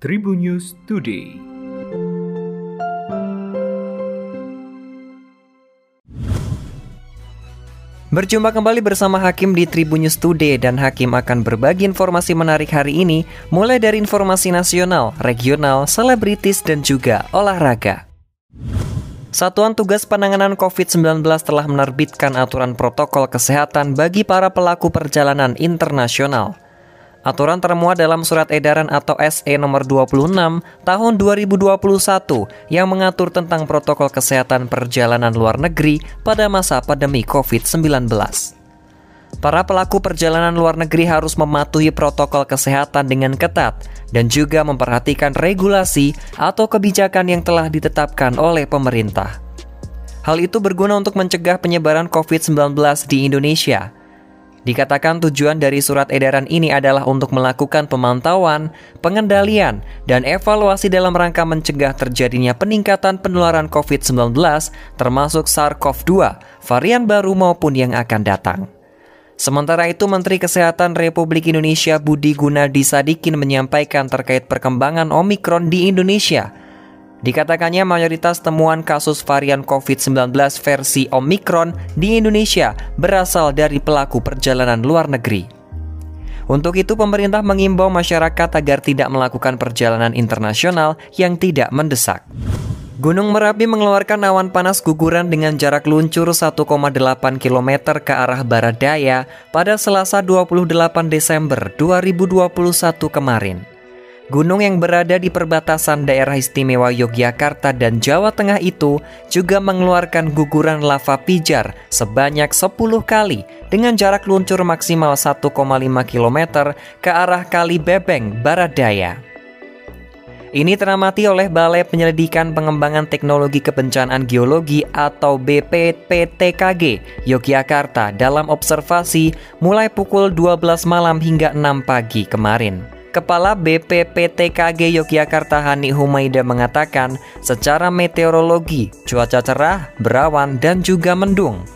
Tribun News Today. Berjumpa kembali bersama Hakim di Tribun News Today dan Hakim akan berbagi informasi menarik hari ini mulai dari informasi nasional, regional, selebritis dan juga olahraga. Satuan Tugas Penanganan COVID-19 telah menerbitkan aturan protokol kesehatan bagi para pelaku perjalanan internasional. Aturan termuat dalam Surat Edaran atau SE nomor 26 tahun 2021 yang mengatur tentang protokol kesehatan perjalanan luar negeri pada masa pandemi COVID-19. Para pelaku perjalanan luar negeri harus mematuhi protokol kesehatan dengan ketat dan juga memperhatikan regulasi atau kebijakan yang telah ditetapkan oleh pemerintah. Hal itu berguna untuk mencegah penyebaran COVID-19 di Indonesia – Dikatakan tujuan dari surat edaran ini adalah untuk melakukan pemantauan, pengendalian, dan evaluasi dalam rangka mencegah terjadinya peningkatan penularan COVID-19 termasuk SARS-CoV-2, varian baru maupun yang akan datang. Sementara itu, Menteri Kesehatan Republik Indonesia Budi Gunadi Sadikin menyampaikan terkait perkembangan Omikron di Indonesia – Dikatakannya mayoritas temuan kasus varian COVID-19 versi Omicron di Indonesia berasal dari pelaku perjalanan luar negeri. Untuk itu, pemerintah mengimbau masyarakat agar tidak melakukan perjalanan internasional yang tidak mendesak. Gunung Merapi mengeluarkan awan panas guguran dengan jarak luncur 1,8 km ke arah barat daya pada Selasa 28 Desember 2021 kemarin. Gunung yang berada di perbatasan daerah istimewa Yogyakarta dan Jawa Tengah itu juga mengeluarkan guguran lava pijar sebanyak 10 kali dengan jarak luncur maksimal 1,5 km ke arah Kali Bebeng, Barat Daya. Ini teramati oleh Balai Penyelidikan Pengembangan Teknologi Kebencanaan Geologi atau BPPTKG Yogyakarta dalam observasi mulai pukul 12 malam hingga 6 pagi kemarin. Kepala BPPTKG Yogyakarta Hani Humaida mengatakan, secara meteorologi, cuaca cerah, berawan, dan juga mendung.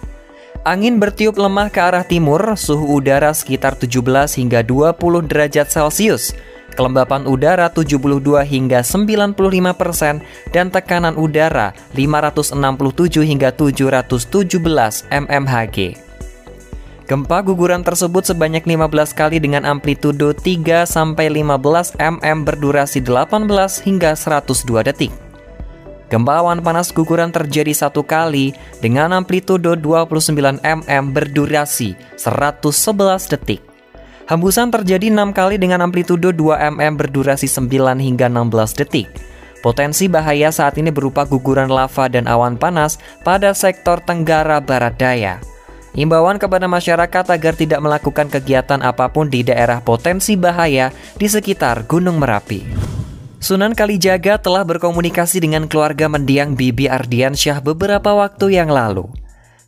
Angin bertiup lemah ke arah timur, suhu udara sekitar 17 hingga 20 derajat Celcius, kelembapan udara 72 hingga 95 persen, dan tekanan udara 567 hingga 717 mmHg. Gempa guguran tersebut sebanyak 15 kali dengan amplitudo 3 sampai 15 mm berdurasi 18 hingga 102 detik. Gempa awan panas guguran terjadi satu kali dengan amplitudo 29 mm berdurasi 111 detik. Hembusan terjadi 6 kali dengan amplitudo 2 mm berdurasi 9 hingga 16 detik. Potensi bahaya saat ini berupa guguran lava dan awan panas pada sektor Tenggara Barat Daya. Imbauan kepada masyarakat agar tidak melakukan kegiatan apa pun di daerah potensi bahaya di sekitar Gunung Merapi. Sunan Kalijaga telah berkomunikasi dengan keluarga mendiang Bibi Ardiansyah beberapa waktu yang lalu.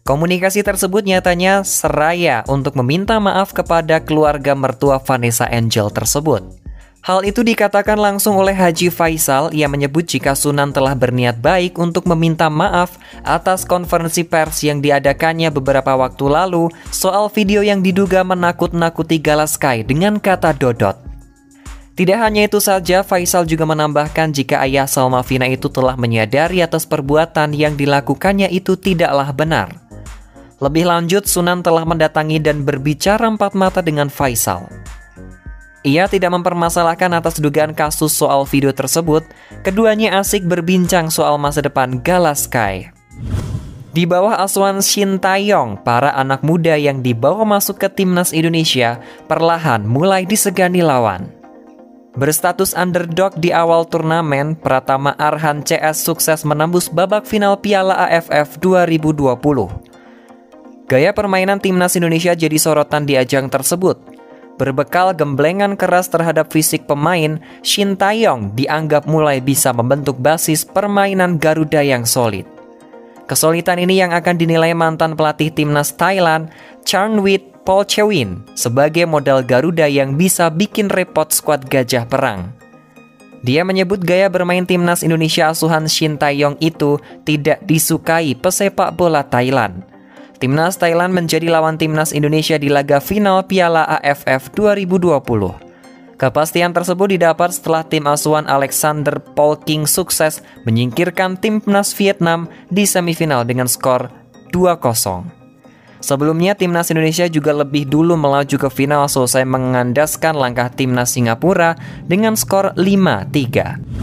Komunikasi tersebut nyatanya seraya untuk meminta maaf kepada keluarga mertua Vanessa Angel tersebut. Hal itu dikatakan langsung oleh Haji Faisal yang menyebut jika Sunan telah berniat baik untuk meminta maaf atas konferensi pers yang diadakannya beberapa waktu lalu soal video yang diduga menakut-nakuti Galaskai dengan kata dodot. Tidak hanya itu saja, Faisal juga menambahkan jika ayah Salma Vina itu telah menyadari atas perbuatan yang dilakukannya itu tidaklah benar. Lebih lanjut, Sunan telah mendatangi dan berbicara empat mata dengan Faisal. Ia tidak mempermasalahkan atas dugaan kasus soal video tersebut. Keduanya asik berbincang soal masa depan Galaskai. Di bawah asuhan Shin Taeyong, para anak muda yang dibawa masuk ke timnas Indonesia perlahan mulai disegani lawan. Berstatus underdog di awal turnamen, Pratama Arhan CS sukses menembus babak final Piala AFF 2020. Gaya permainan timnas Indonesia jadi sorotan di ajang tersebut. Berbekal gemblengan keras terhadap fisik pemain, Shin Taeyong dianggap mulai bisa membentuk basis permainan Garuda yang solid. Kesulitan ini yang akan dinilai mantan pelatih timnas Thailand, Charnwit Polchewin, sebagai modal Garuda yang bisa bikin repot skuad gajah perang. Dia menyebut gaya bermain timnas Indonesia asuhan Shin Taeyong itu tidak disukai pesepak bola Thailand – Timnas Thailand menjadi lawan timnas Indonesia di laga final Piala AFF 2020. Kepastian tersebut didapat setelah tim asuhan Alexander Polking sukses menyingkirkan timnas Vietnam di semifinal dengan skor 2-0. Sebelumnya, timnas Indonesia juga lebih dulu melaju ke final selesai mengandaskan langkah timnas Singapura dengan skor 5-3.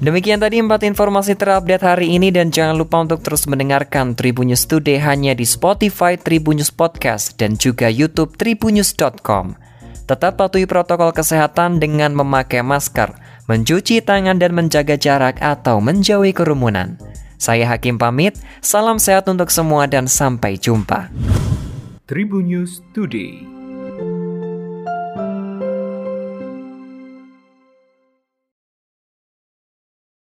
Demikian tadi empat informasi terupdate hari ini dan jangan lupa untuk terus mendengarkan Tribunnews Today hanya di Spotify Tribunnews Podcast dan juga YouTube tribunnews.com. Tetap patuhi protokol kesehatan dengan memakai masker, mencuci tangan dan menjaga jarak atau menjauhi kerumunan. Saya Hakim pamit, salam sehat untuk semua dan sampai jumpa. Tribun News Today.